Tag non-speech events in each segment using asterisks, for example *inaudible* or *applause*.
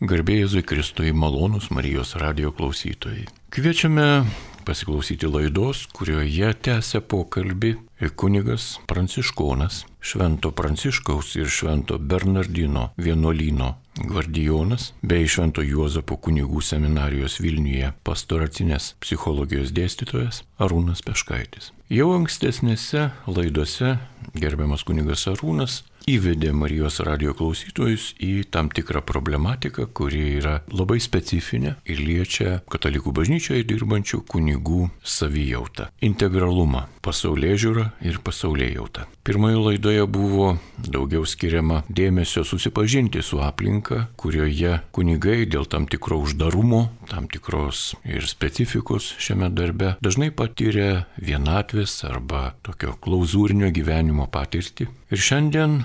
Garbėjai Jėzui Kristui malonus Marijos radio klausytojai. Kviečiame pasiklausyti laidos, kurioje tęsia pokalbį kunigas Pranciškonas, Švento Pranciškaus ir Švento Bernardino vienuolino gvardijonas bei Švento Juozapo kunigų seminarijos Vilniuje pastoracinės psichologijos dėstytojas Arūnas Peškaitis. Jau ankstesnėse laidose gerbiamas kunigas Arūnas įvedė Marijos radio klausytojus į tam tikrą problematiką, kuri yra labai specifinė ir liečia katalikų bažnyčioje dirbančių kunigų savijautą, integralumą, pasaulyje žiūrą ir pasaulyje jautą. Pirmojo laidoje buvo daugiau skiriama dėmesio susipažinti su aplinka, kurioje kunigai dėl tam tikro uždarumo, tam tikros ir specifikos šiame darbe dažnai patyrė vienatvės arba tokio klauzūrinio gyvenimo patirtį. Ir šiandien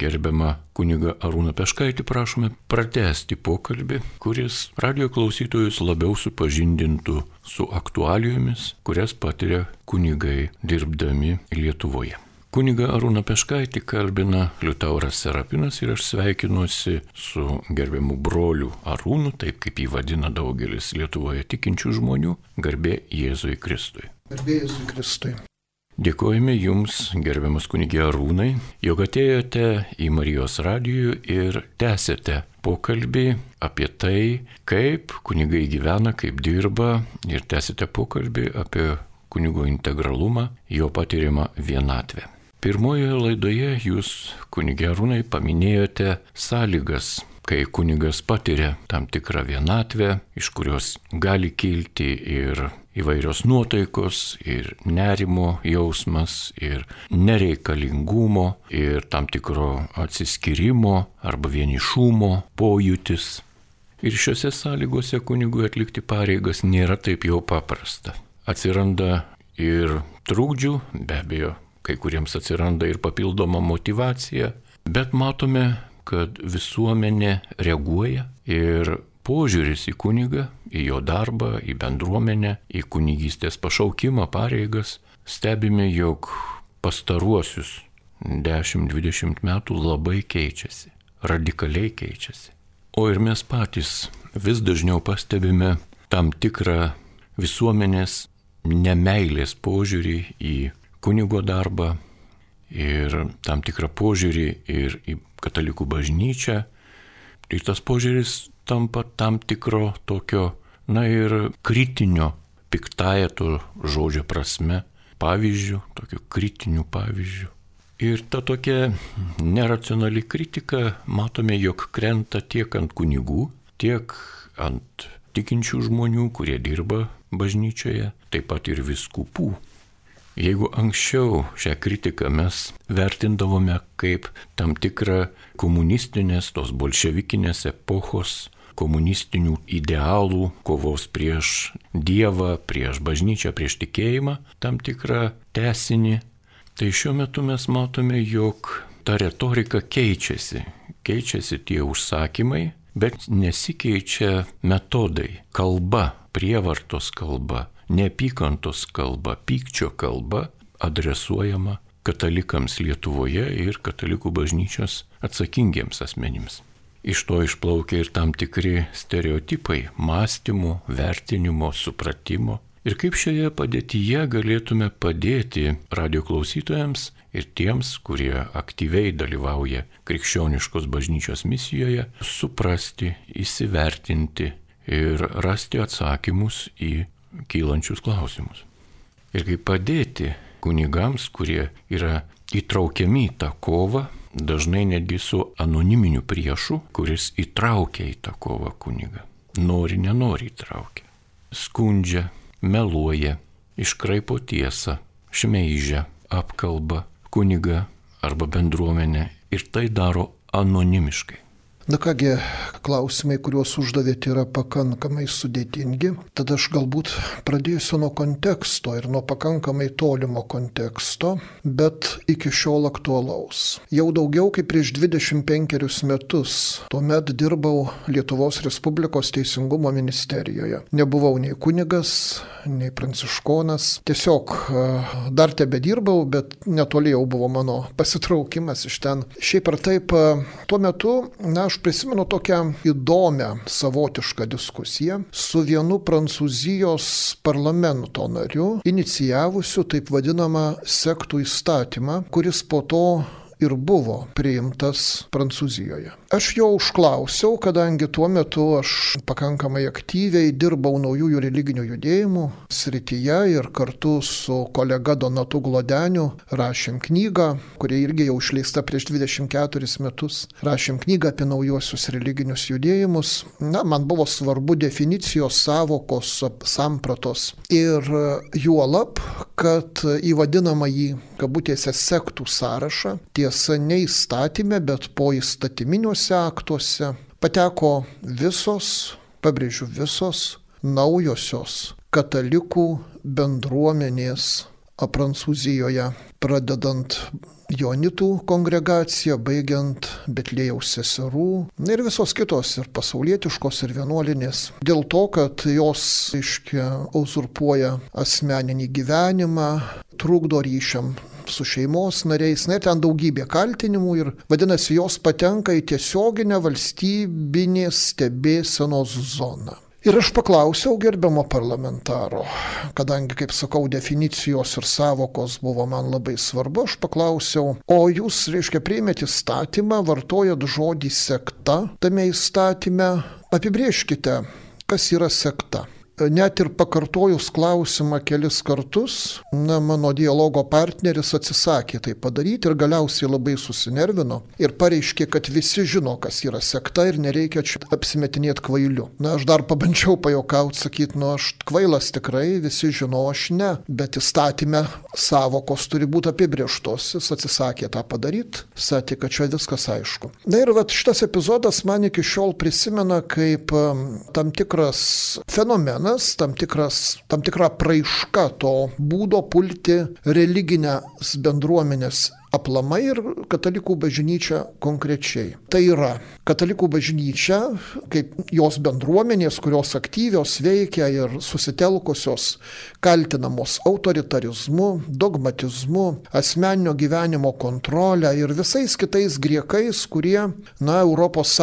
gerbiamą kunigą Arūną Peškaitį prašome pratesti pokalbį, kuris radio klausytojus labiau supažindintų su aktualijomis, kurias patiria kunigai dirbdami Lietuvoje. Kuniga Arūna Peškaitį kalbina Liutauras Serapinas ir aš sveikinuosi su gerbiamu broliu Arūnu, taip kaip jį vadina daugelis Lietuvoje tikinčių žmonių, garbė Jėzui Kristui. Garbė Jėzui Kristui. Dėkojame Jums, gerbiamas kunigė Arūnai, jog atėjote į Marijos radijų ir tęsėte pokalbį apie tai, kaip kunigai gyvena, kaip dirba ir tęsėte pokalbį apie kunigo integralumą, jo patiriamą vienatvę. Pirmojoje laidoje Jūs, kunigė Arūnai, paminėjote sąlygas kai kunigas patiria tam tikrą vienatvę, iš kurios gali kilti ir įvairios nuotaikos, ir nerimo jausmas, ir nereikalingumo, ir tam tikro atsiskirimo arba vienišumo pojūtis. Ir šiuose sąlygose kunigui atlikti pareigas nėra taip jau paprasta. Atsiranda ir trūkdžių, be abejo, kai kuriems atsiranda ir papildoma motivacija, bet matome, kad visuomenė reaguoja ir požiūris į kunigą, į jo darbą, į bendruomenę, į kunigystės pašaukimą, pareigas, stebime, jog pastaruosius 10-20 metų labai keičiasi, radikaliai keičiasi. O ir mes patys vis dažniau pastebime tam tikrą visuomenės nemailės požiūrį į kunigo darbą ir tam tikrą požiūrį ir į katalikų bažnyčią. Tai tas požiūris tampa tam tikro tokio, na ir kritinio, piktąją to žodžio prasme, pavyzdžių, tokių kritinių pavyzdžių. Ir ta tokia neracionali kritika, matome, jog krenta tiek ant kunigų, tiek ant tikinčių žmonių, kurie dirba bažnyčioje, taip pat ir viskupų. Jeigu anksčiau šią kritiką mes vertindavome kaip tam tikrą komunistinės, tos bolševikinės epochos, komunistinių idealų, kovos prieš Dievą, prieš bažnyčią, prieš tikėjimą, tam tikrą tesinį, tai šiuo metu mes matome, jog ta retorika keičiasi, keičiasi tie užsakymai, bet nesikeičia metodai, kalba, prievartos kalba, neapykantos kalba, pykčio kalba adresuojama katalikams Lietuvoje ir katalikų bažnyčios atsakingiems asmenims. Iš to išplaukia ir tam tikri stereotipai mąstymo, vertinimo, supratimo. Ir kaip šioje padėtyje galėtume padėti radio klausytojams ir tiems, kurie aktyviai dalyvauja krikščioniškos bažnyčios misijoje, suprasti, įsivertinti ir rasti atsakymus į kylančius klausimus. Ir kaip padėti kunigams, kurie yra įtraukiami į tą kovą, dažnai netgi su anoniminiu priešu, kuris įtraukia į tą kovą kunigą. Nori, nenori įtraukia. Skundžia, meluoja, iškraipo tiesą, šmeižia, apkalba kunigą arba bendruomenę ir tai daro anonimiškai. Na kągi, klausimai, kuriuos uždavėte, yra pakankamai sudėtingi. Tada aš galbūt pradėsiu nuo konteksto ir nuo pakankamai tolimo konteksto, bet iki šiol aktualaus. Jau daugiau kaip prieš 25 metus tuomet dirbau Lietuvos Respublikos Teisingumo ministerijoje. Nebuvau nei kunigas, nei pranciškonas. Tiesiog e, dar tebe dirbau, bet netoli jau buvo mano pasitraukimas iš ten. Šiaip ar taip, e, tuo metu, na, aš prisimenu tokią įdomią savotišką diskusiją su vienu prancūzijos parlamento nariu, inicijavusiu taip vadinamą sektų įstatymą, kuris po to ir buvo priimtas Prancūzijoje. Aš jo užklausiau, kadangi tuo metu aš pakankamai aktyviai dirbau naujųjų religinių judėjimų srityje ir kartu su kolega Donatu Glodeniu rašėm knygą, kuri irgi jau išleista prieš 24 metus. Rašėm knygą apie naujuosius religinius judėjimus. Na, man buvo svarbu definicijos, savokos, sampratos. Ir juolap, kad į vadinamąjį, kabutėse, sektų sąrašą, tiesa, ne įstatymė, bet po įstatyminiuose aktuose pateko visos, pabrėžiu, visos naujosios katalikų bendruomenės Prancūzijoje, pradedant Jonitų kongregacija, baigiant Betlėjaus seserų ir visos kitos ir pasaulietiškos ir vienuolinės. Dėl to, kad jos, iškia, uzurpuoja asmeninį gyvenimą, trukdo ryšiam su šeimos nariais, net ten daugybė kaltinimų ir vadinasi, jos patenka į tiesioginę valstybinės stebėsenos zoną. Ir aš paklausiau gerbiamo parlamentaro, kadangi, kaip sakau, definicijos ir savokos buvo man labai svarbu, aš paklausiau, o jūs, reiškia, priimėte įstatymą, vartojat žodį sekta tame įstatyme, apibrieškite, kas yra sekta net ir pakartojus klausimą kelis kartus, na, mano dialogo partneris atsisakė tai padaryti ir galiausiai labai susinervino ir pareiškė, kad visi žino, kas yra sekta ir nereikia čia apsimetinėti kvailiu. Na, aš dar pabandžiau pajokauti, sakyti, nu, aš kvailas tikrai, visi žino, aš ne, bet įstatymę savokos turi būti apibrieštos. Jis atsisakė tą padaryti, sakė, kad čia viskas aišku. Na ir va šitas epizodas man iki šiol prisimena kaip tam tikras fenomenas, fenomenas, tam, tikras, tam tikra praiška to būdo pulti religinės bendruomenės aplamai ir katalikų bažnyčia konkrečiai. Tai yra katalikų bažnyčia, kaip jos bendruomenės, kurios aktyvios veikia ir susitelkusios, kaltinamos autoritarizmu, dogmatizmu, asmeninio gyvenimo kontrolę ir visais kitais griekais, kurie, na, ES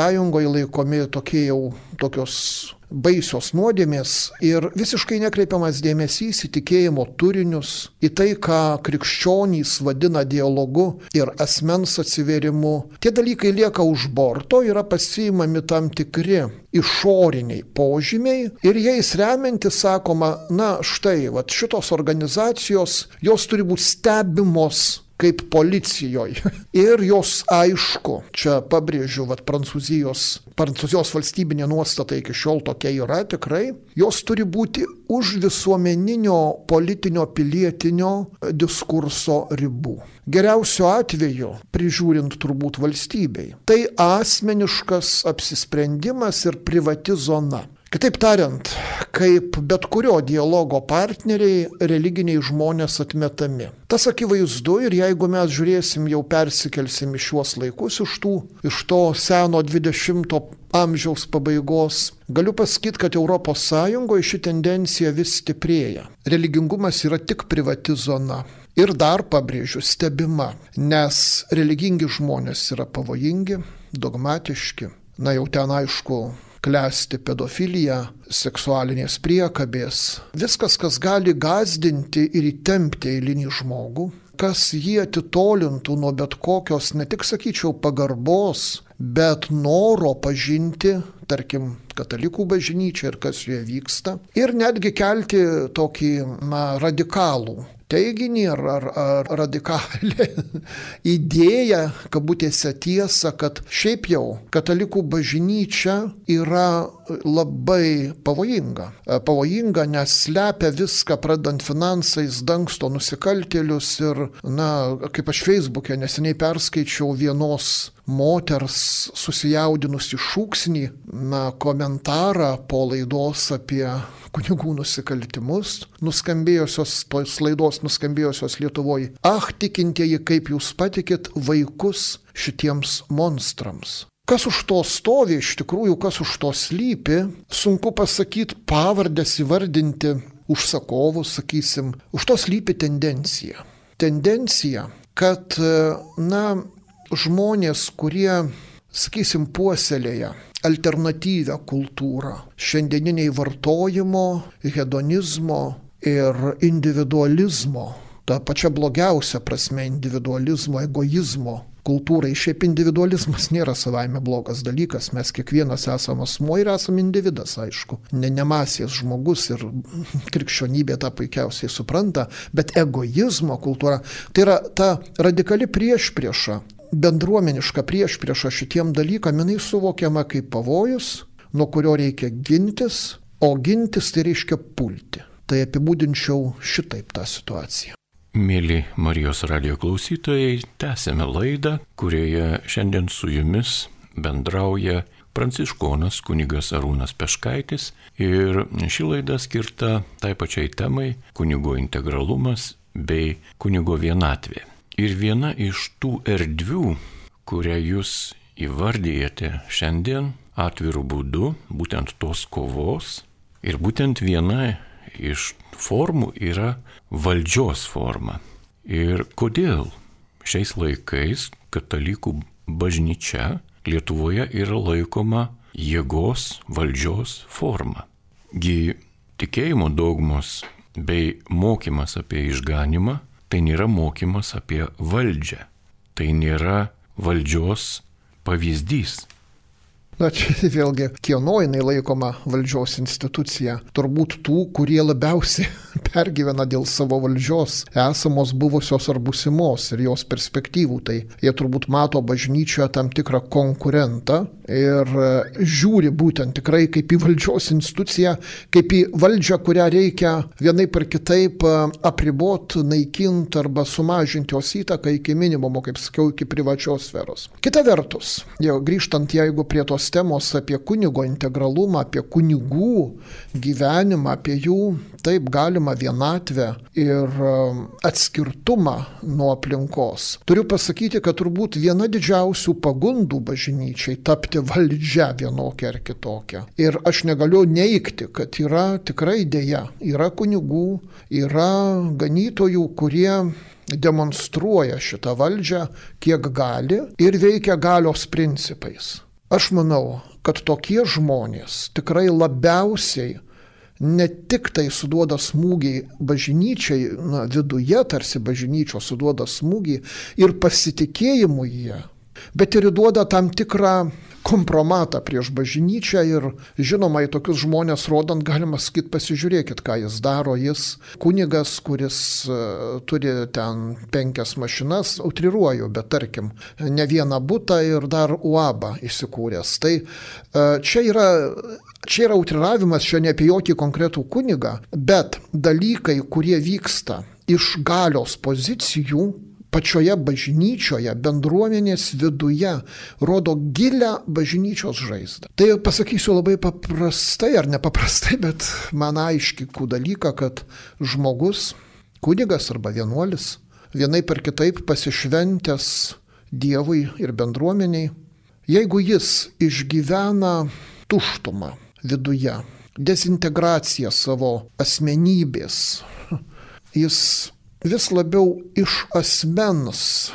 laikomi tokie jau tokios baisios nuodėmės ir visiškai nekreipiamas dėmesys į tikėjimo turinius, į tai, ką krikščionys vadina dialogu ir asmens atsiverimu. Tie dalykai lieka už borto, yra pasiimami tam tikri išoriniai požymiai ir jais remiantis sakoma, na štai, va šitos organizacijos, jos turi būti stebimos kaip policijoje. *laughs* Ir jos aišku, čia pabrėžiu, vad Prancūzijos, Prancūzijos valstybinė nuostata iki šiol tokia yra tikrai, jos turi būti už visuomeninio politinio pilietinio diskurso ribų. Geriausiu atveju, prižiūrint turbūt valstybei, tai asmeniškas apsisprendimas ir privati zona. Kitaip tariant, kaip bet kurio dialogo partneriai, religiniai žmonės atmetami. Tas akivaizdu ir jeigu mes žiūrėsim, jau persikelsim iš šiuos laikus, iš, tų, iš to seno 20 amžiaus pabaigos, galiu pasakyti, kad ES ši tendencija vis stiprėja. Religingumas yra tik privati zona. Ir dar pabrėžiu, stebima, nes religingi žmonės yra pavojingi, dogmatiški. Na jau ten aišku, klesti pedofilija, seksualinės priekabės, viskas, kas gali gazdinti ir įtempti eilinį žmogų, kas jį atitolintų nuo bet kokios, ne tik sakyčiau, pagarbos, bet noro pažinti, tarkim, katalikų bažnyčią ir kas joje vyksta, ir netgi kelti tokį na, radikalų teiginį ar, ar, ar radikalę *laughs* idėją, kabutėse tiesą, kad šiaip jau katalikų bažnyčia yra labai pavojinga. Pavojinga, nes slepia viską, pradant finansais, dangsto nusikaltėlius ir, na, kaip aš Facebook'e neseniai perskaičiau vienos moters susijaudinusi šūksnį, na, komentarą po laidos apie kunigų nusikaltimus, nuskambėjusios, tos laidos nuskambėjusios Lietuvoje. Ah, tikintieji, kaip jūs patikit vaikus šitiems monstrams. Kas už to stovi, iš tikrųjų, kas už to slypi, sunku pasakyti, pavardės įvardinti užsakovus, sakysim, už to slypi tendencija. Tendencija, kad, na, žmonės, kurie sakysim, puoselėja alternatyvę kultūrą šiandieniniai vartojimo, hedonizmo ir individualizmo, ta pačia blogiausia prasme individualizmo, egoizmo kultūrai. Šiaip individualizmas nėra savaime blogas dalykas, mes kiekvienas esame asmo ir esame individas, aišku. Ne nemasės žmogus ir krikščionybė tą puikiausiai supranta, bet egoizmo kultūra tai yra ta radikali prieš priešą bendruomeniška priešprieša šitiem dalykam, jinai suvokiama kaip pavojus, nuo kurio reikia gintis, o gintis tai reiškia pulti. Tai apibūdinčiau šitaip tą situaciją. Mėly Marijos radio klausytojai, tęsėme laidą, kurioje šiandien su jumis bendrauja pranciškonas kunigas Arūnas Peškaitis ir ši laida skirta tai pačiai temai - kunigo integralumas bei kunigo vienatvė. Ir viena iš tų erdvių, kurią jūs įvardyjate šiandien atvirų būdų, būtent tos kovos, ir būtent viena iš formų yra valdžios forma. Ir kodėl šiais laikais katalikų bažnyčia Lietuvoje yra laikoma jėgos valdžios forma. Gi tikėjimo dogmos bei mokymas apie išganimą tai nėra mokymas apie valdžią, tai nėra valdžios pavyzdys. Na čia *laughs* vėlgi, kieno jinai laikoma valdžios institucija? Turbūt tų, kurie labiausiai *laughs* pergyvena dėl savo valdžios, esamos buvusios ar busimos ir jos perspektyvų. Tai jie turbūt mato bažnyčioje tam tikrą konkurentą ir e, žiūri būtent tikrai kaip į valdžios instituciją, kaip į valdžią, kurią reikia vienaip ar kitaip e, apribot, naikinti arba sumažinti jos įtaką iki minimumo, kaip sakiau, iki privačios sferos. Kita vertus, jau grįžtant jeigu prie tos temos apie kunigo integralumą, apie kunigų gyvenimą, apie jų taip galima vienatvę ir um, atskirtumą nuo aplinkos. Turiu pasakyti, kad turbūt viena didžiausių pagundų bažnyčiai tapti valdžia vienokia ar kitokia. Ir aš negaliu neikti, kad yra tikrai dėja, yra kunigų, yra ganytojų, kurie demonstruoja šitą valdžią, kiek gali ir veikia galios principais. Aš manau, kad tokie žmonės tikrai labiausiai ne tik tai suduoda smūgį bažnyčiai, na, viduje tarsi bažnyčio suduoda smūgį ir pasitikėjimu jie, bet ir duoda tam tikrą kompromatą prieš bažnyčią ir žinoma į tokius žmonės rodant galima sakyti pasižiūrėkit, ką jis daro. Jis kunigas, kuris uh, turi ten penkias mašinas, utriruoju, bet tarkim, ne vieną būtą ir dar uabą įsikūręs. Tai uh, čia yra Čia yra utriravimas, čia ne apie jokį konkretų kunigą, bet dalykai, kurie vyksta iš galios pozicijų, pačioje bažnyčioje, bendruomenės viduje rodo gilę bažnyčios žaizdą. Tai pasakysiu labai paprastai ar nepaprastai, bet man aiškikų dalyką, kad žmogus, kunigas arba vienuolis, vienai per kitaip pasišventęs Dievui ir bendruomeniai, jeigu jis išgyvena tuštumą viduje, dezintegraciją savo asmenybės, *laughs* jis vis labiau iš asmens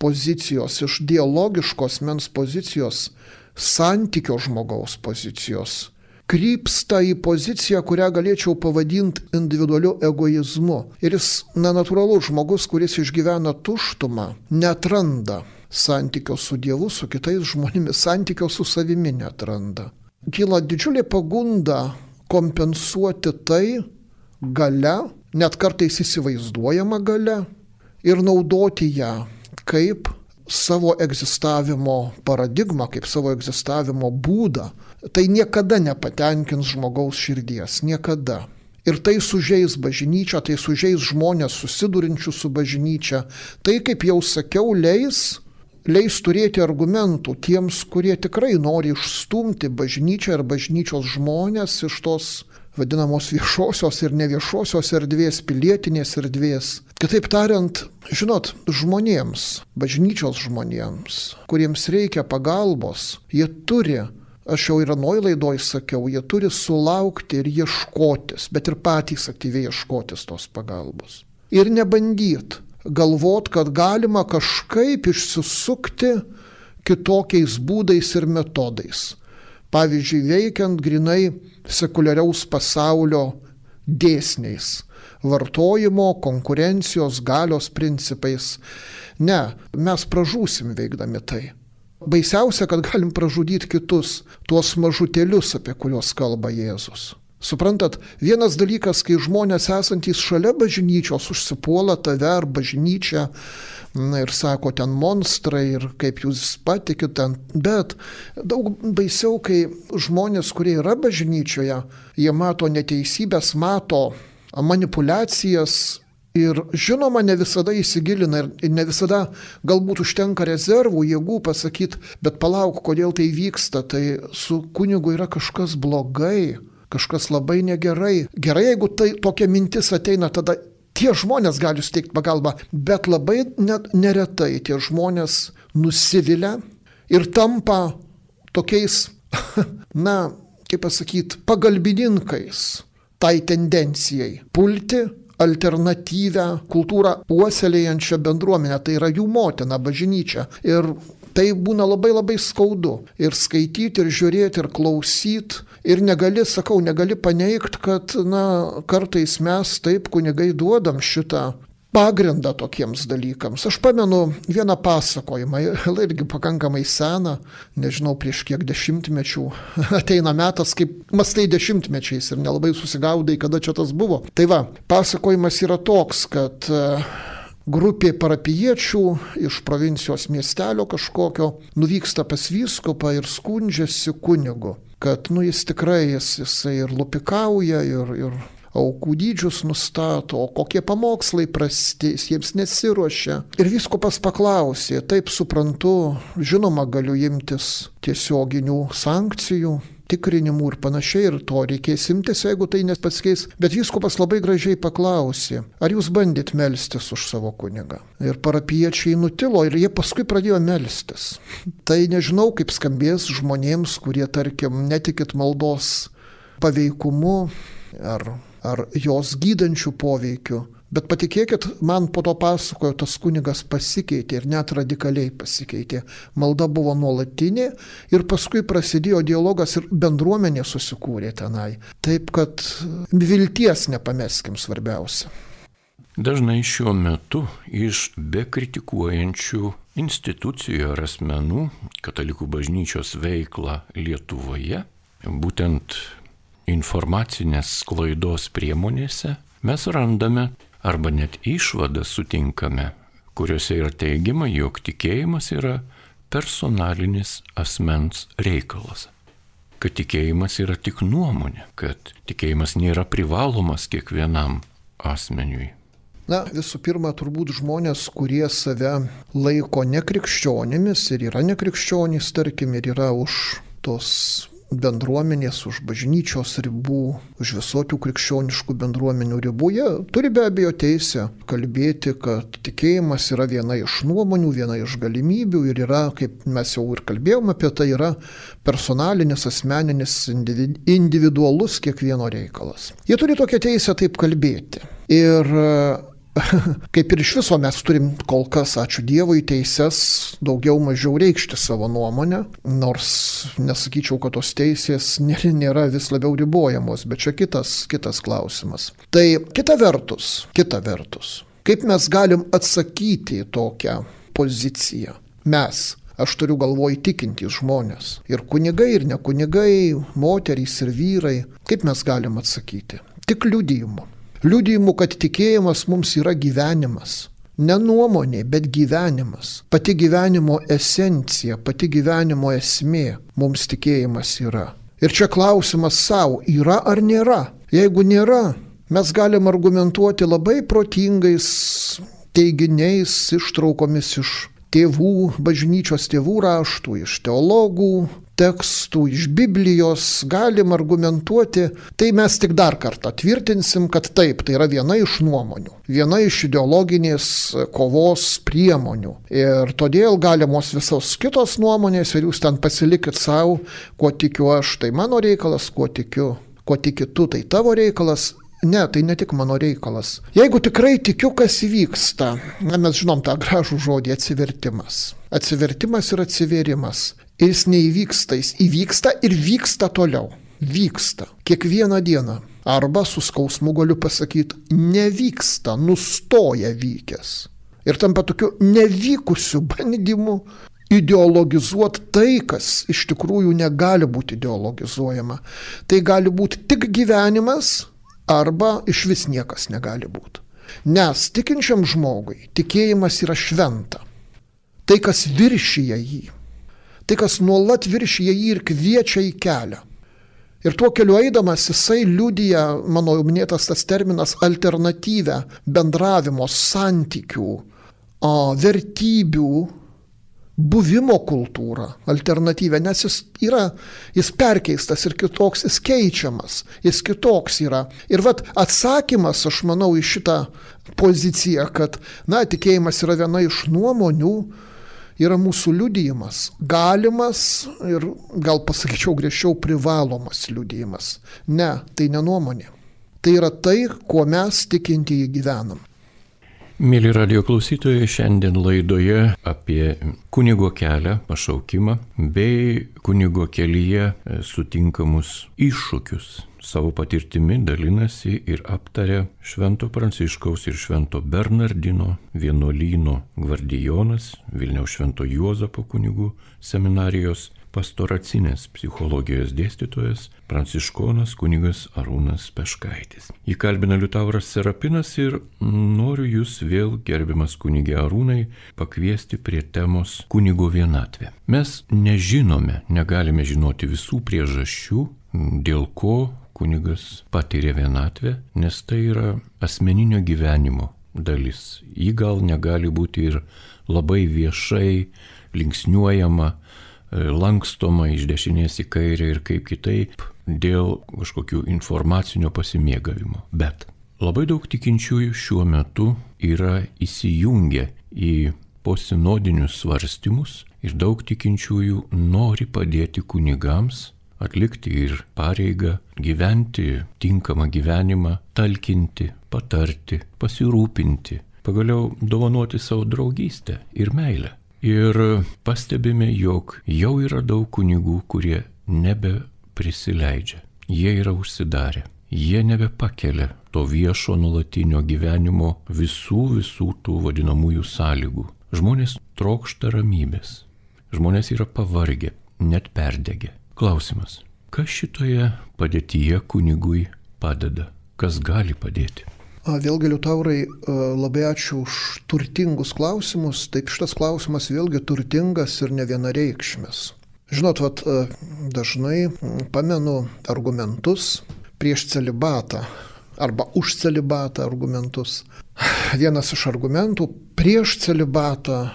pozicijos, iš dialogiškos mens pozicijos, santykio žmogaus pozicijos, krypsta į poziciją, kurią galėčiau pavadinti individualiu egoizmu. Ir jis, na, natūralus žmogus, kuris išgyvena tuštumą, netranda santykio su Dievu, su kitais žmonėmis, santykio su savimi netranda. Kyla didžiulė pagunda kompensuoti tai gale, net kartais įsivaizduojama gale ir naudoti ją kaip savo egzistavimo paradigmą, kaip savo egzistavimo būdą, tai niekada nepatenkins žmogaus širdies, niekada. Ir tai sužeis bažnyčią, tai sužeis žmonės susidurinčių su bažnyčia. Tai, kaip jau sakiau, leis, leis turėti argumentų tiems, kurie tikrai nori išstumti bažnyčią ir bažnyčios žmonės iš tos vadinamos viešosios ir neviešosios erdvės, pilietinės erdvės. Kitaip tariant, žinot, žmonėms, bažnyčios žmonėms, kuriems reikia pagalbos, jie turi aš jau ir anoj laidoj sakiau, jie turi sulaukti ir ieškotis, bet ir patys aktyviai ieškotis tos pagalbos. Ir nebandyt galvot, kad galima kažkaip išsisukti kitokiais būdais ir metodais. Pavyzdžiui, veikiant grinai sekuliariaus pasaulio dėsniais - vartojimo, konkurencijos, galios principais. Ne, mes pražūsim veikdami tai. Baisiausia, kad galim pražudyti kitus, tuos mažutėlius, apie kuriuos kalba Jėzus. Suprantat, vienas dalykas, kai žmonės esantys šalia bažnyčios užsipuola tave ar bažnyčią na, ir sako ten monstrai ir kaip jūs patikit ten, bet daug baisiau, kai žmonės, kurie yra bažnyčioje, jie mato neteisybės, mato manipulacijas Ir žinoma, ne visada įsigilina ir ne visada galbūt užtenka rezervų, jėgų pasakyti, bet palauk, kodėl tai vyksta, tai su kunigu yra kažkas blogai, kažkas labai negerai. Gerai, jeigu tai tokia mintis ateina, tada tie žmonės gali suteikti pagalbą, bet labai neretai tie žmonės nusivilia ir tampa tokiais, *laughs* na, kaip pasakyti, pagalbininkais tai tendencijai pulti alternatyvę kultūrą puoselėjančią bendruomenę, tai yra jų motina, bažnyčia. Ir tai būna labai labai skaudu. Ir skaityti, ir žiūrėti, ir klausyti. Ir negali, sakau, negali paneigti, kad, na, kartais mes taip kunigai duodam šitą pagrindą tokiems dalykams. Aš pamenu vieną pasakojimą, *laughs* irgi pakankamai seną, nežinau prieš kiek dešimtmečių, *laughs* ateina metas, kaip mastai dešimtmečiais ir nelabai susigaudai, kada čia tas buvo. Tai va, pasakojimas yra toks, kad grupė parapiečių iš provincijos miestelio kažkokio nuvyksta pas vyskupą ir skundžiasi kunigu kad, nu, jis tikrai, jis, jisai ir lupikauja, ir, ir aukų dydžius nustato, kokie pamokslai prasti, jiems nesiuošia. Ir viskupas paklausė, taip suprantu, žinoma, galiu imtis tiesioginių sankcijų, tikrinimų ir panašiai, ir to reikės imtis, jeigu tai nepasikeis. Bet viskupas labai gražiai paklausė, ar jūs bandėt melstis už savo kunigą. Ir parapiečiai nutilo ir jie paskui pradėjo melstis. *laughs* Tai nežinau, kaip skambės žmonėms, kurie, tarkim, netikit maldos paveikumu ar ar jos gydančių poveikių. Bet patikėkit, man po to pasakojo, tas kunigas pasikeitė ir net radikaliai pasikeitė. Malda buvo nuolatinė ir paskui prasidėjo dialogas ir bendruomenė susikūrė tenai. Taip kad vilties nepameskim svarbiausia. Dažnai šiuo metu iš bekritikuojančių institucijų ar asmenų katalikų bažnyčios veiklą Lietuvoje, būtent informacinės klaidos priemonėse mes randame arba net išvadą sutinkame, kuriuose yra teigiama, jog tikėjimas yra personalinis asmens reikalas. Kad tikėjimas yra tik nuomonė, kad tikėjimas nėra privalomas kiekvienam asmeniui. Na, visų pirma, turbūt žmonės, kurie save laiko nekrikščionimis ir yra nekrikščionys, tarkim, ir yra už tos bendruomenės, už bažnyčios ribų, už visokių krikščioniškų bendruomenių ribų, jie turi be abejo teisę kalbėti, kad tikėjimas yra viena iš nuomonių, viena iš galimybių ir yra, kaip mes jau ir kalbėjome apie tai, yra personalinis, asmeninis, individualus kiekvieno reikalas. Jie turi tokią teisę taip kalbėti. Ir *laughs* kaip ir iš viso mes turim kol kas, ačiū Dievui, teises daugiau mažiau reikšti savo nuomonę, nors nesakyčiau, kad tos teisės *laughs* nėra vis labiau ribojamos, bet čia kitas, kitas klausimas. Tai kita vertus, kita vertus, kaip mes galim atsakyti į tokią poziciją? Mes, aš turiu galvoj tikintys žmonės. Ir kunigai, ir ne kunigai, moterys ir vyrai. Kaip mes galim atsakyti? Tik liudijimu liudijimu, kad tikėjimas mums yra gyvenimas. Ne nuomonė, bet gyvenimas. Pati gyvenimo esencija, pati gyvenimo esmė mums tikėjimas yra. Ir čia klausimas savo, yra ar nėra. Jeigu nėra, mes galim argumentuoti labai protingais teiginiais, ištraukomis iš tėvų, bažnyčios tėvų raštų, iš teologų tekstų, iš Biblijos galim argumentuoti, tai mes tik dar kartą tvirtinsim, kad taip, tai yra viena iš nuomonių, viena iš ideologinės kovos priemonių. Ir todėl galimos visos kitos nuomonės ir jūs ten pasilikit savo, kuo tikiu aš, tai mano reikalas, kuo tikiu, kuo tiki tu, tai tavo reikalas. Ne, tai ne tik mano reikalas. Jeigu tikrai tikiu, kas įvyksta, na, mes žinom tą gražų žodį atsivertimas. Atsivertimas ir atsiverimas. Ir jis neįvyksta, jis įvyksta ir vyksta toliau. Vyksta. Kiekvieną dieną. Arba su skausmu galiu pasakyti, nevyksta, nustoja vykęs. Ir tampa tokiu nevykusiu bandymu ideologizuoti tai, kas iš tikrųjų negali būti ideologizuojama. Tai gali būti tik gyvenimas arba iš vis niekas negali būti. Nes tikinčiam žmogui tikėjimas yra šventa. Tai, kas viršyje jį. Tai, kas nuolat viršyje jį ir kviečia į kelią. Ir tuo keliu eidamas jisai liudija, mano jau minėtas tas terminas, alternatyvę bendravimo santykių, vertybių buvimo kultūrą, alternatyvę, nes jis yra, jis perkeistas ir kitoks, jis keičiamas, jis kitoks yra. Ir vad atsakymas, aš manau, į šitą poziciją, kad, na, tikėjimas yra viena iš nuomonių, yra mūsų liudijimas, galimas ir gal pasakyčiau griežčiau privalomas liudijimas. Ne, tai ne nuomonė. Tai yra tai, kuo mes tikintieji gyvenam. Mėly radio klausytojai, šiandien laidoje apie kunigo kelią, pašaukimą bei kunigo kelyje e, sutinkamus iššūkius. Savo patirtimi dalinasi ir aptarė Švento Pranciškaus ir Švento Bernardino vienuolyno gvardijonas, Vilniaus Švento Juozapo kunigų seminarijos pastoracinės psichologijos dėstytojas pranciškonas kunigas Arūnas Peškaitis. Jį kalbina Liutauras Serapinas ir noriu jūs vėl, gerbiamas kunigė Arūnai, pakviesti prie temos kunigo vienatvė. Mes nežinome, negalime žinoti visų priežasčių, dėl ko kunigas patiria vienatvę, nes tai yra asmeninio gyvenimo dalis. Ji gal negali būti ir labai viešai linksniuojama, lankstoma iš dešinės į kairę ir kaip kitaip dėl kažkokių informacinio pasimėgavimo. Bet labai daug tikinčiųjų šiuo metu yra įsijungę į posinodinius svarstymus ir daug tikinčiųjų nori padėti kunigams atlikti ir pareigą gyventi tinkamą gyvenimą, talkinti, patarti, pasirūpinti, pagaliau dovanoti savo draugystę ir meilę. Ir pastebime, jog jau yra daug kunigų, kurie nebe prisileidžia. Jie yra užsidarę. Jie nebepakelia to viešo nulatinio gyvenimo visų visų tų vadinamųjų sąlygų. Žmonės trokšta ramybės. Žmonės yra pavargę, net perdegę. Klausimas, kas šitoje padėtyje kunigui padeda? Kas gali padėti? Vėlgi, Liutaurai, labai ačiū už turtingus klausimus. Taip, šitas klausimas vėlgi turtingas ir ne vienareikšmės. Žinot, vat, dažnai pamenu argumentus prieš celibatą arba už celibatą argumentus. Vienas iš argumentų prieš celibatą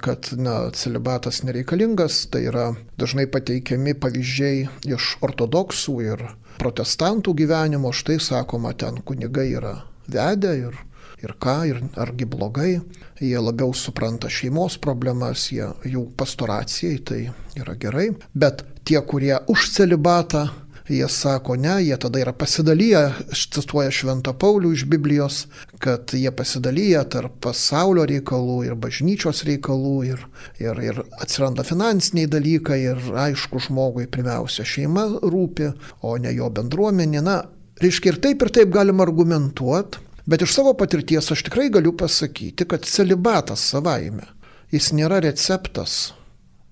kad na, celibatas nereikalingas, tai yra dažnai pateikiami pavyzdžiai iš ortodoksų ir protestantų gyvenimo, štai sakoma, ten kunigai yra vedę ir, ir ką, ir argi blogai, jie labiau supranta šeimos problemas, jie, jų pastoracijai tai yra gerai, bet tie, kurie už celibatą, jie sako ne, jie tada yra pasidalyję, cituoja Šventą Paulių iš Biblijos, kad jie pasidalyję tarp pasaulio reikalų ir bažnyčios reikalų ir, ir, ir atsiranda finansiniai dalykai ir aišku, žmogui pirmiausia šeima rūpi, o ne jo bendruomenė. Na, Reiškia, ir taip ir taip galima argumentuoti, bet iš savo patirties aš tikrai galiu pasakyti, kad celibatas savaime, jis nėra receptas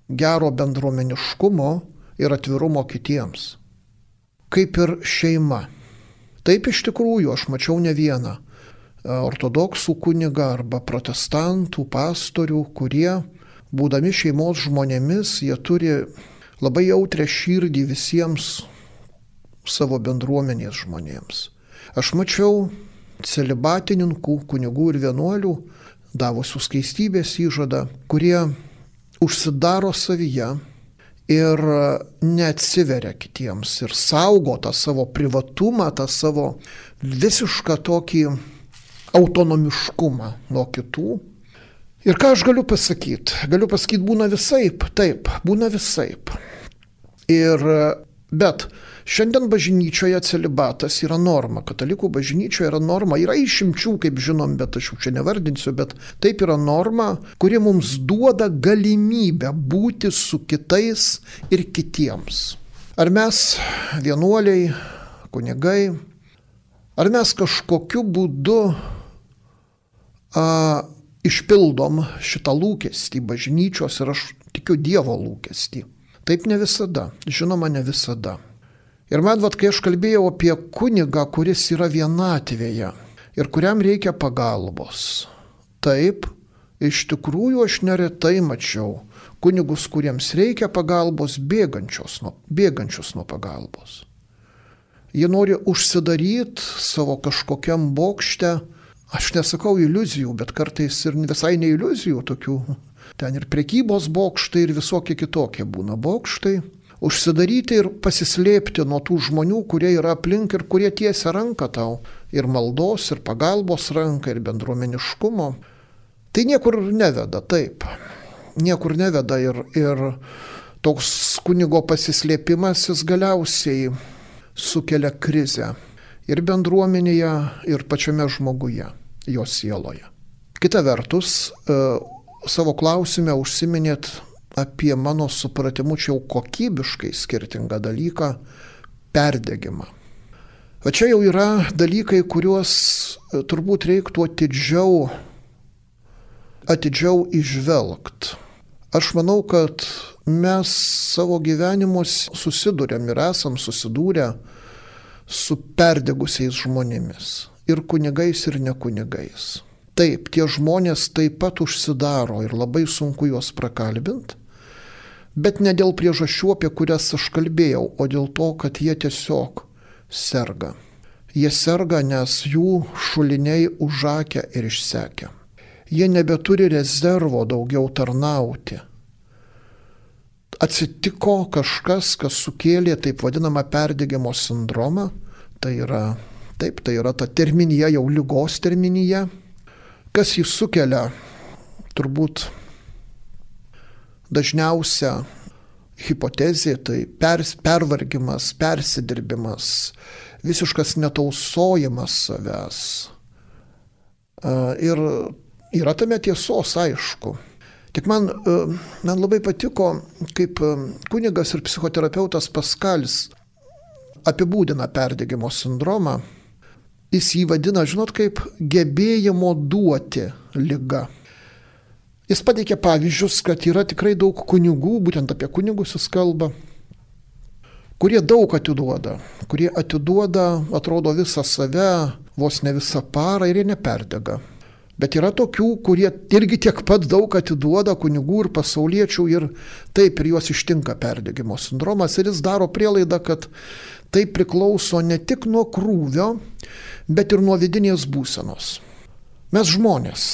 gero bendruomeniškumo ir atvirumo kitiems. Kaip ir šeima. Taip iš tikrųjų aš mačiau ne vieną e, ortodoksų kunigą arba protestantų pastorių, kurie, būdami šeimos žmonėmis, jie turi labai jautrę širdį visiems savo bendruomenės žmonėms. Aš mačiau celibatininkų, kunigų ir vienuolių, davusių skaistybės įžadą, kurie užsidaro savyje ir neatsiveria kitiems ir saugo tą savo privatumą, tą savo visišką tokį autonomiškumą nuo kitų. Ir ką aš galiu pasakyti? Galiu pasakyti, būna visaip, taip, būna visaip. Ir Bet šiandien bažnyčioje celibatas yra norma, katalikų bažnyčioje yra norma, yra išimčių, kaip žinom, bet aš jau čia nevardinsiu, bet taip yra norma, kuri mums duoda galimybę būti su kitais ir kitiems. Ar mes vienuoliai, kunigai, ar mes kažkokiu būdu a, išpildom šitą lūkestį bažnyčios ir aš tikiu Dievo lūkestį. Taip ne visada, žinoma, ne visada. Ir man, vad, kai aš kalbėjau apie kunigą, kuris yra vienatvėje ir kuriam reikia pagalbos, taip, iš tikrųjų aš neretai mačiau kunigus, kuriems reikia pagalbos, bėgančius nuo, bėgančius nuo pagalbos. Jie nori užsidaryti savo kažkokiam bokšte, aš nesakau iliuzijų, bet kartais ir visai ne iliuzijų tokių Ten ir prekybos bokštai, ir visokie kitokie būna bokštai. Užsidaryti ir pasislėpti nuo tų žmonių, kurie yra aplink ir kurie tiesia ranką tau. Ir maldos, ir pagalbos ranką, ir bendruomeniškumo. Tai niekur neveda, taip. Niekur neveda ir, ir toks kunigo pasislėpimas jis galiausiai sukelia krizę. Ir bendruomenėje, ir pačiame žmoguje, jo sieloje. Kita vertus, savo klausime užsiminėt apie mano supratimu čia jau kokybiškai skirtingą dalyką - perdegimą. O čia jau yra dalykai, kuriuos e, turbūt reiktų atidžiau, atidžiau išvelgt. Aš manau, kad mes savo gyvenimus susidurėm ir esam susidūrę su perdegusiais žmonėmis. Ir kunigais, ir nekunigais. Taip, tie žmonės taip pat užsidaro ir labai sunku juos prakalbinti, bet ne dėl priežasčių, apie kurias aš kalbėjau, o dėl to, kad jie tiesiog serga. Jie serga, nes jų šuliniai užakia ir išsekia. Jie nebeturi rezervo daugiau tarnauti. Atsitiko kažkas, kas sukėlė taip vadinamą perdėgymo sindromą. Tai yra, taip, tai yra ta terminija, jau lygos terminija, Kas jį sukelia? Turbūt dažniausia hipotezė tai pers, pervargimas, persidirbimas, visiškas netausojimas savęs. Ir yra tame tiesos, aišku. Tik man, man labai patiko, kaip kunigas ir psichoterapeutas Paskalis apibūdina perdėgymo sindromą Jis jį vadina, žinot, kaip gebėjimo duoti lyga. Jis pateikė pavyzdžius, kad yra tikrai daug kunigų, būtent apie kunigus jis kalba, kurie daug atiduoda, kurie atiduoda, atrodo, visą save, vos ne visą parą ir jie neperdega. Bet yra tokių, kurie irgi tiek pat daug atiduoda kunigų ir pasauliečių ir taip ir juos ištinka perdegimo sindromas ir jis daro prielaidą, kad tai priklauso ne tik nuo krūvio, bet ir nuo vidinės būsenos. Mes žmonės,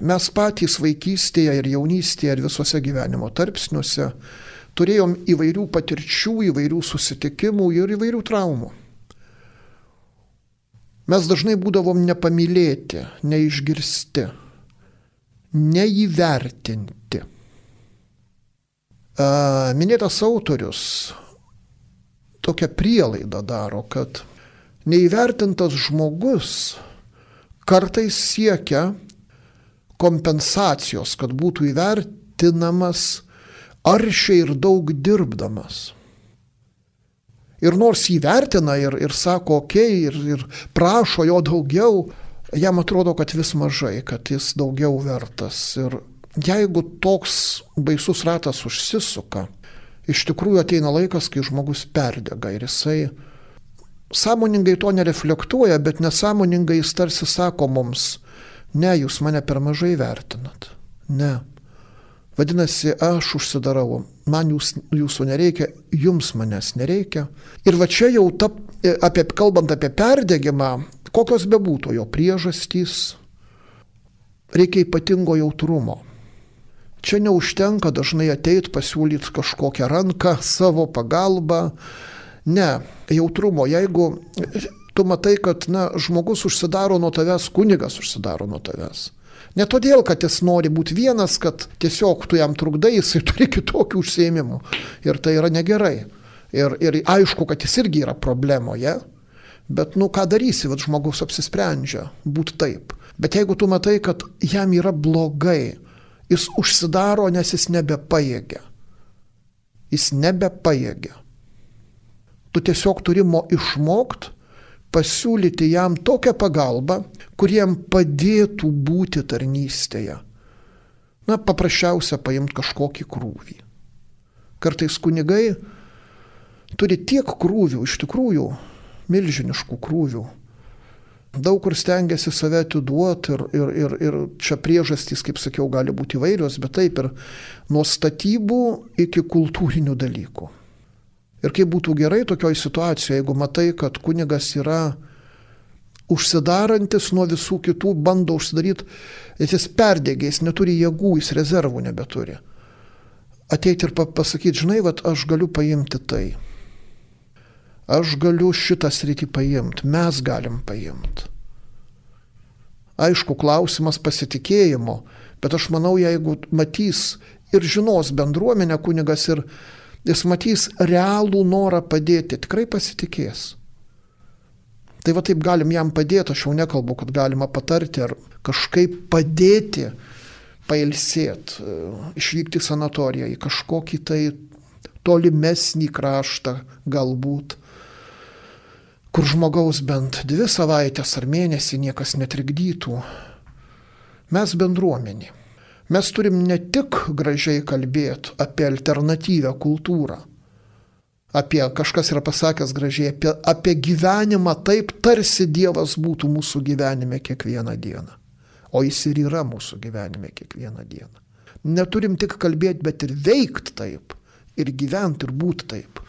mes patys vaikystėje ir jaunystėje ir visose gyvenimo tarpsniuose turėjom įvairių patirčių, įvairių susitikimų ir įvairių traumų. Mes dažnai būdavom nepamylėti, neišgirsti, neįvertinti. Minėtas autorius tokią prielaidą daro, kad neįvertintas žmogus kartais siekia kompensacijos, kad būtų įvertinamas aršiai ir daug dirbdamas. Ir nors įvertina ir, ir sako, okei, okay, ir, ir prašo jo daugiau, jam atrodo, kad vis mažai, kad jis daugiau vertas. Ir jeigu toks baisus ratas užsisuka, iš tikrųjų ateina laikas, kai žmogus perdega ir jisai sąmoningai to nereflektuoja, bet nesąmoningai jis tarsi sako mums, ne, jūs mane per mažai vertinat. Ne. Vadinasi, aš užsidarau, man jūs, jūsų nereikia, jums manęs nereikia. Ir va čia jau, ta, apie, kalbant apie perdėgymą, kokios bebūtų jo priežastys, reikia ypatingo jautrumo. Čia neužtenka dažnai ateit pasiūlyti kažkokią ranką, savo pagalbą, Ne, jautrumo, jeigu tu matai, kad na, žmogus užsidaro nuo tavęs, kunigas užsidaro nuo tavęs. Ne todėl, kad jis nori būti vienas, kad tiesiog tu jam trukdai, jisai *laughs* turi kitokių užsiemimų. Ir tai yra negerai. Ir, ir aišku, kad jis irgi yra problemoje, bet nu ką darysi, kad žmogus apsisprendžia būti taip. Bet jeigu tu matai, kad jam yra blogai, jis užsidaro, nes jis nebepajėgia. Jis nebepajėgia. Tu tiesiog turi išmokti pasiūlyti jam tokią pagalbą, kuriem padėtų būti tarnystėje. Na, paprasčiausia paimti kažkokį krūvį. Kartais kunigai turi tiek krūvių, iš tikrųjų, milžiniškų krūvių. Daug kur stengiasi save atiduoti ir, ir, ir, ir čia priežastys, kaip sakiau, gali būti įvairios, bet taip ir nuo statybų iki kultūrinių dalykų. Ir kaip būtų gerai tokioje situacijoje, jeigu matai, kad kunigas yra užsidarantis nuo visų kitų, bando užsidaryti, jis perdėgė, jis neturi jėgų, jis rezervų nebeturi. Ateiti ir pasakyti, žinai, vad aš galiu paimti tai. Aš galiu šitą sritį paimti, mes galim paimti. Aišku, klausimas pasitikėjimo, bet aš manau, jeigu matys ir žinos bendruomenę kunigas ir jis matys realų norą padėti, tikrai pasitikės. Tai va taip galim jam padėti, aš jau nekalbu, kad galima patarti ar kažkaip padėti pailsėti, išvykti į sanatoriją, į kažkokį tai tolimesnį kraštą galbūt, kur žmogaus bent dvi savaitės ar mėnesį niekas netrikdytų. Mes bendruomenė. Mes turim ne tik gražiai kalbėti apie alternatyvę kultūrą, apie, kažkas yra pasakęs gražiai, apie, apie gyvenimą taip, tarsi Dievas būtų mūsų gyvenime kiekvieną dieną. O jis ir yra mūsų gyvenime kiekvieną dieną. Neturim tik kalbėti, bet ir veikti taip, ir gyventi, ir būti taip.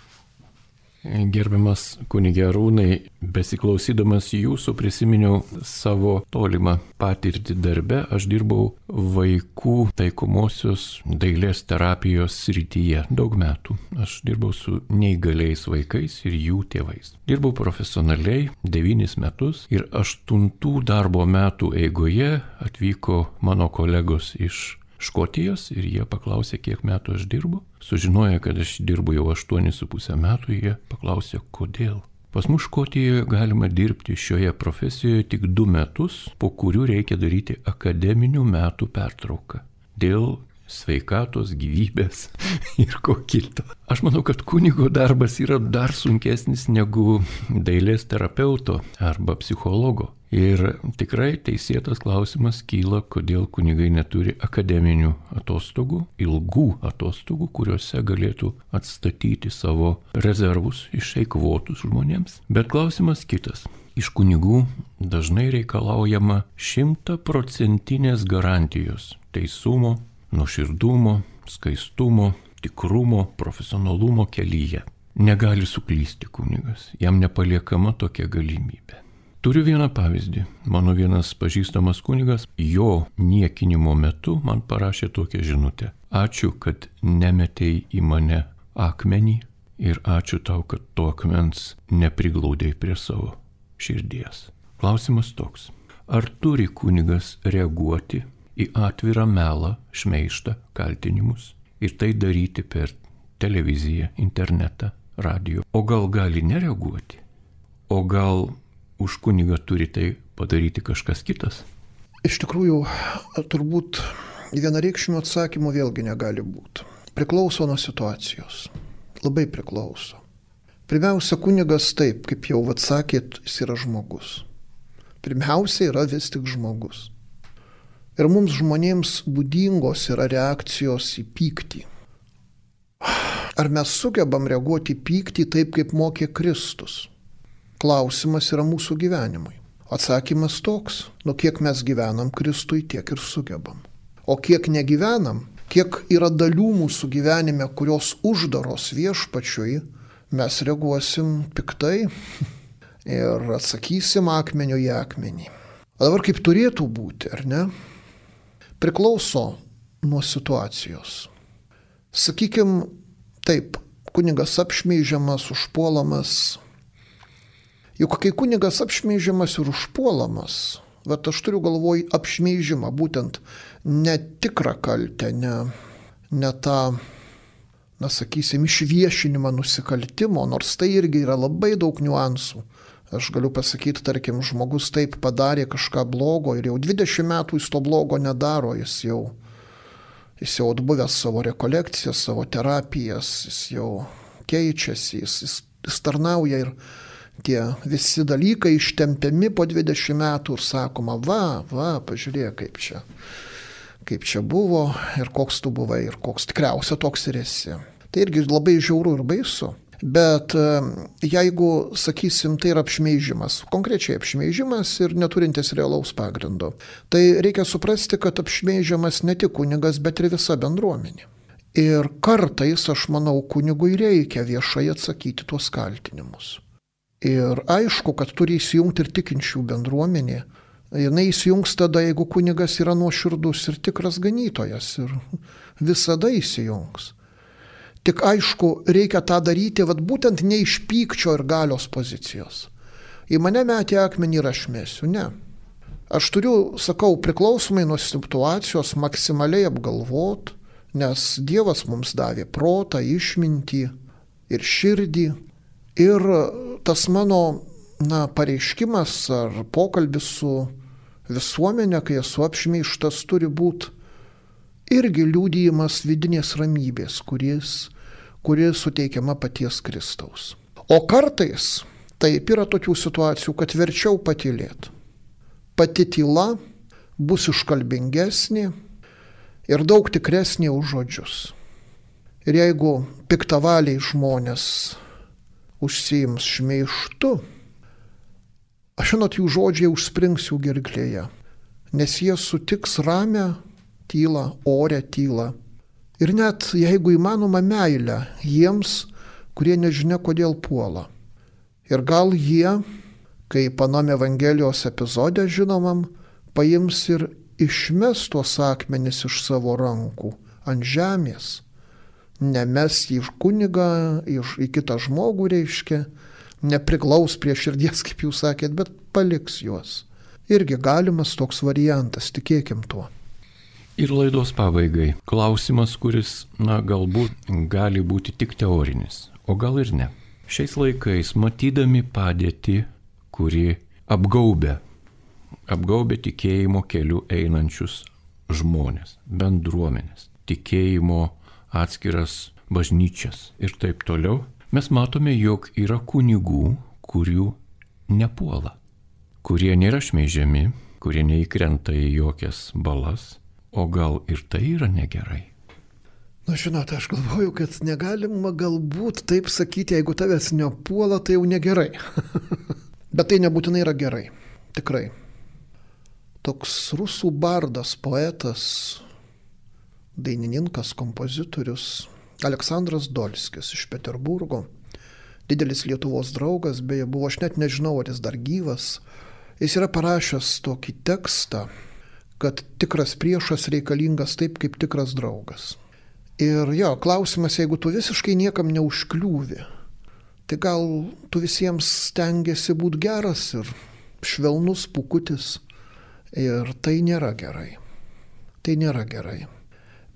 Gerbiamas kunigė Rūnai, besiklausydamas jūsų prisiminiau savo tolimą patirtį darbe. Aš dirbau vaikų taikomosios dailės terapijos srityje daug metų. Aš dirbau su neįgaliais vaikais ir jų tėvais. Dirbau profesionaliai devynis metus ir aštuntų darbo metų eigoje atvyko mano kolegos iš Škotijos ir jie paklausė, kiek metų aš dirbu. Sužinoję, kad aš dirbu jau 8,5 metų, jie paklausė, kodėl. Pas mus Škotijoje galima dirbti šioje profesijoje tik du metus, po kurių reikia daryti akademinių metų pertrauką. Dėl sveikatos, gyvybės *laughs* ir ko kito. Aš manau, kad kunigo darbas yra dar sunkesnis negu dailės terapeuto arba psichologo. Ir tikrai teisėtas klausimas kyla, kodėl kunigai neturi akademinių atostogų, ilgų atostogų, kuriuose galėtų atstatyti savo rezervus išeikvotus žmonėms. Bet klausimas kitas. Iš kunigų dažnai reikalaujama šimtaprocentinės garantijos teisumo, nuoširdumo, skaistumo, tikrumo, profesionalumo kelyje. Negali suklysti kunigas, jam nepaliekama tokia galimybė. Turiu vieną pavyzdį. Mano vienas pažįstamas kunigas jo niekinimo metu man parašė tokią žinutę. Ačiū, kad nemetėjai į mane akmenį ir ačiū tau, kad to akmens nepriglaudėjai prie savo širdies. Klausimas toks. Ar turi kunigas reaguoti į atvirą melą, šmeištą, kaltinimus ir tai daryti per televiziją, internetą, radio. O gal gali nereaguoti? O gal už kunigą turi tai padaryti kažkas kitas? Iš tikrųjų, turbūt vienareikšmio atsakymo vėlgi negali būti. Priklauso nuo situacijos. Labai priklauso. Pirmiausia, kunigas taip, kaip jau atsakėt, jis yra žmogus. Pirmiausia yra vis tik žmogus. Ir mums žmonėms būdingos yra reakcijos į pyktį. Ar mes sugebam reaguoti į pyktį taip, kaip mokė Kristus? Klausimas yra mūsų gyvenimui. Atsakymas toks, nu kiek mes gyvenam Kristui, tiek ir sugebam. O kiek negyvenam, kiek yra dalių mūsų gyvenime, kurios uždaros viešpačiui, mes reaguosim piktai *laughs* ir atsakysim akmenio į akmenį. O dabar kaip turėtų būti, ar ne? priklauso nuo situacijos. Sakykime, taip, kunigas apšmeižiamas, užpuolamas. Juk kai kunigas apšmeižiamas ir užpuolamas, bet aš turiu galvoj apšmeižimą, būtent netikrą kaltę, ne, ne tą na sakysim, išviešinimą nusikaltimo, nors tai irgi yra labai daug niuansų. Aš galiu pasakyti, tarkim, žmogus taip padarė kažką blogo ir jau 20 metų jis to blogo nedaro, jis jau, jis jau atbuvęs savo rekolekcijas, savo terapijas, jis jau keičiasi, jis, jis, jis tarnauja ir tie visi dalykai ištempiami po 20 metų ir sakoma, va, va, pažiūrėk kaip čia kaip čia buvo ir koks tu buvai ir koks tikriausia toks ir esi. Tai irgi labai žiauru ir baisu. Bet e, jeigu, sakysim, tai yra apšmeižimas, konkrečiai apšmeižimas ir neturintis realaus pagrindo, tai reikia suprasti, kad apšmeižiamas ne tik kunigas, bet ir visa bendruomenė. Ir kartais, aš manau, kunigui reikia viešai atsakyti tuos kaltinimus. Ir aišku, kad turi įsijungti ir tikinčių bendruomenė, jinai įsijungs tada, jeigu kunigas yra nuoširdus ir tikras ganytojas ir visada įsijungs. Tik aišku, reikia tą daryti, vad būtent ne iš pykčio ir galios pozicijos. Į mane metė akmenį ir aš mėsiu, ne. Aš turiu, sakau, priklausomai nuo situacijos maksimaliai apgalvot, nes Dievas mums davė protą, išmintį ir širdį. Ir tas mano na, pareiškimas ar pokalbis su visuomenė, kai esu apšmeištas, turi būti irgi liūdėjimas vidinės ramybės, kuris, kuris suteikiama paties Kristaus. O kartais taip yra tokių situacijų, kad verčiau patylėti. Pati tyla bus iškalbingesnė ir daug tikresnė už žodžius. Ir jeigu piktavaliai žmonės užsijims šmeištu, Aš žinot, jų žodžiai užsprings jų gerklėje, nes jie sutiks ramę tylą, orę tylą. Ir net jeigu įmanoma meilę jiems, kurie nežinia, kodėl puola. Ir gal jie, kaip panam Evangelijos epizode žinomam, paims ir išmes tuos akmenis iš savo rankų ant žemės. Nemes jį iš kuniga, iš, į kitą žmogų reiškia, nepriklaus prie širdies, kaip jūs sakėt, bet paliks juos. Irgi galimas toks variantas, tikėkim tuo. Ir laidos pabaigai klausimas, kuris, na, galbūt gali būti tik teorinis, o gal ir ne. Šiais laikais, matydami padėtį, kuri apgaubė, apgaubė tikėjimo keliu einančius žmonės, bendruomenės, tikėjimo atskiras bažnyčias ir taip toliau, mes matome, jog yra kunigų, kurių nepuola, kurie nėra šmeižiami, kurie neįkrenta į jokias balas, o gal ir tai yra negerai. Na, žinot, aš galvoju, kad negalima galbūt taip sakyti, jeigu tavęs nepuola, tai jau negerai. *laughs* Bet tai nebūtinai yra gerai. Tikrai. Toks rusų bardas, poetas, dainininkas, kompozitorius Aleksandras Dolskis iš Peterburgo, didelis Lietuvos draugas, beje, buvo, aš net nežinau, ar jis dar gyvas. Jis yra parašęs tokį tekstą, kad tikras priešas reikalingas taip kaip tikras draugas. Ir jo, klausimas, jeigu tu visiškai niekam neužkliūvi, tai gal tu visiems stengiasi būti geras ir švelnus pukutis. Ir tai nėra gerai. Tai nėra gerai.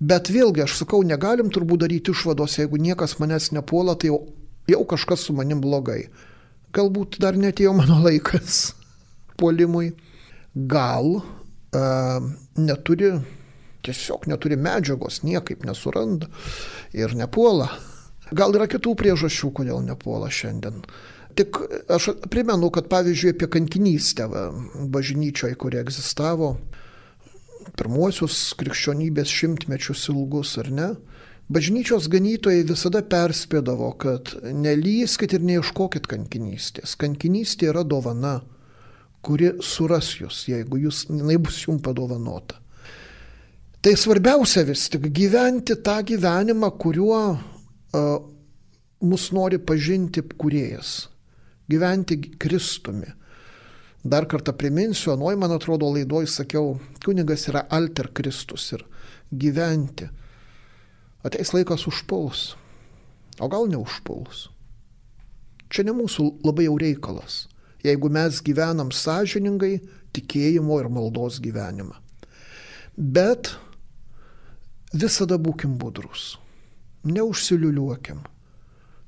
Bet vėlgi, aš sakau, negalim turbūt daryti išvados, jeigu niekas manęs nepuola, tai jau, jau kažkas su manim blogai. Galbūt dar netėjo mano *laughs* laikas puolimui. Gal e, neturi, tiesiog neturi medžiagos, niekaip nesuranda ir nepuola. Gal yra kitų priežasčių, kodėl nepuola šiandien. Tik aš primenu, kad pavyzdžiui apie kankinystę bažnyčioje, kuri egzistavo, pirmuosius krikščionybės šimtmečius ilgus, ar ne? Bažnyčios ganytojai visada perspėdavo, kad nelyskit ir neieškokit kankinystės. Kankinystė yra dovana, kuri suras jūs, jeigu jūs, jinai bus jums padovanota. Tai svarbiausia vis tik gyventi tą gyvenimą, kuriuo uh, mus nori pažinti kuriejas. Gyventi Kristumi. Dar kartą priminsiu, anoj, man atrodo, laidoj sakiau, kunigas yra alter Kristus ir gyventi. Ateis laikas užpuls, o gal neužpuls. Čia ne mūsų labai jau reikalas, jeigu mes gyvenam sąžiningai tikėjimo ir maldos gyvenimą. Bet visada būkim budrus. neužsiliuliuokim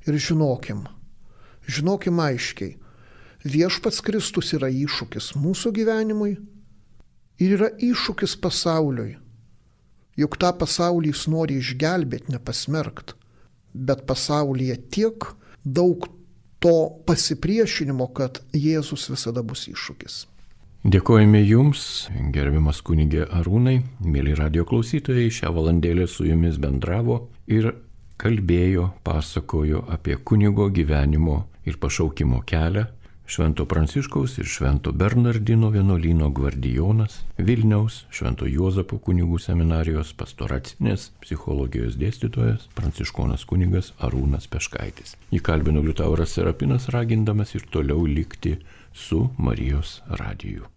ir žinokim, žinokim aiškiai, viešpats Kristus yra iššūkis mūsų gyvenimui ir yra iššūkis pasauliui. Juk tą pasaulį jis nori išgelbėti, nepasmerkt. Bet pasaulyje tiek daug to pasipriešinimo, kad Jėzus visada bus iššūkis. Dėkojame Jums, gerbiamas kunigė Arūnai, mėly radio klausytojai, šią valandėlę su Jumis bendravo ir kalbėjo, pasakojo apie kunigo gyvenimo ir pašaukimo kelią Švento Pranciškaus ir Švento Bernardino vienuolyno gvardijonas, Vilniaus, Švento Juozapo kunigų seminarijos pastoracinės psichologijos dėstytojas, pranciškonas kunigas Arūnas Peškaitis. Įkalbino Liutauras Serapinas ragindamas ir toliau likti su Marijos radiju.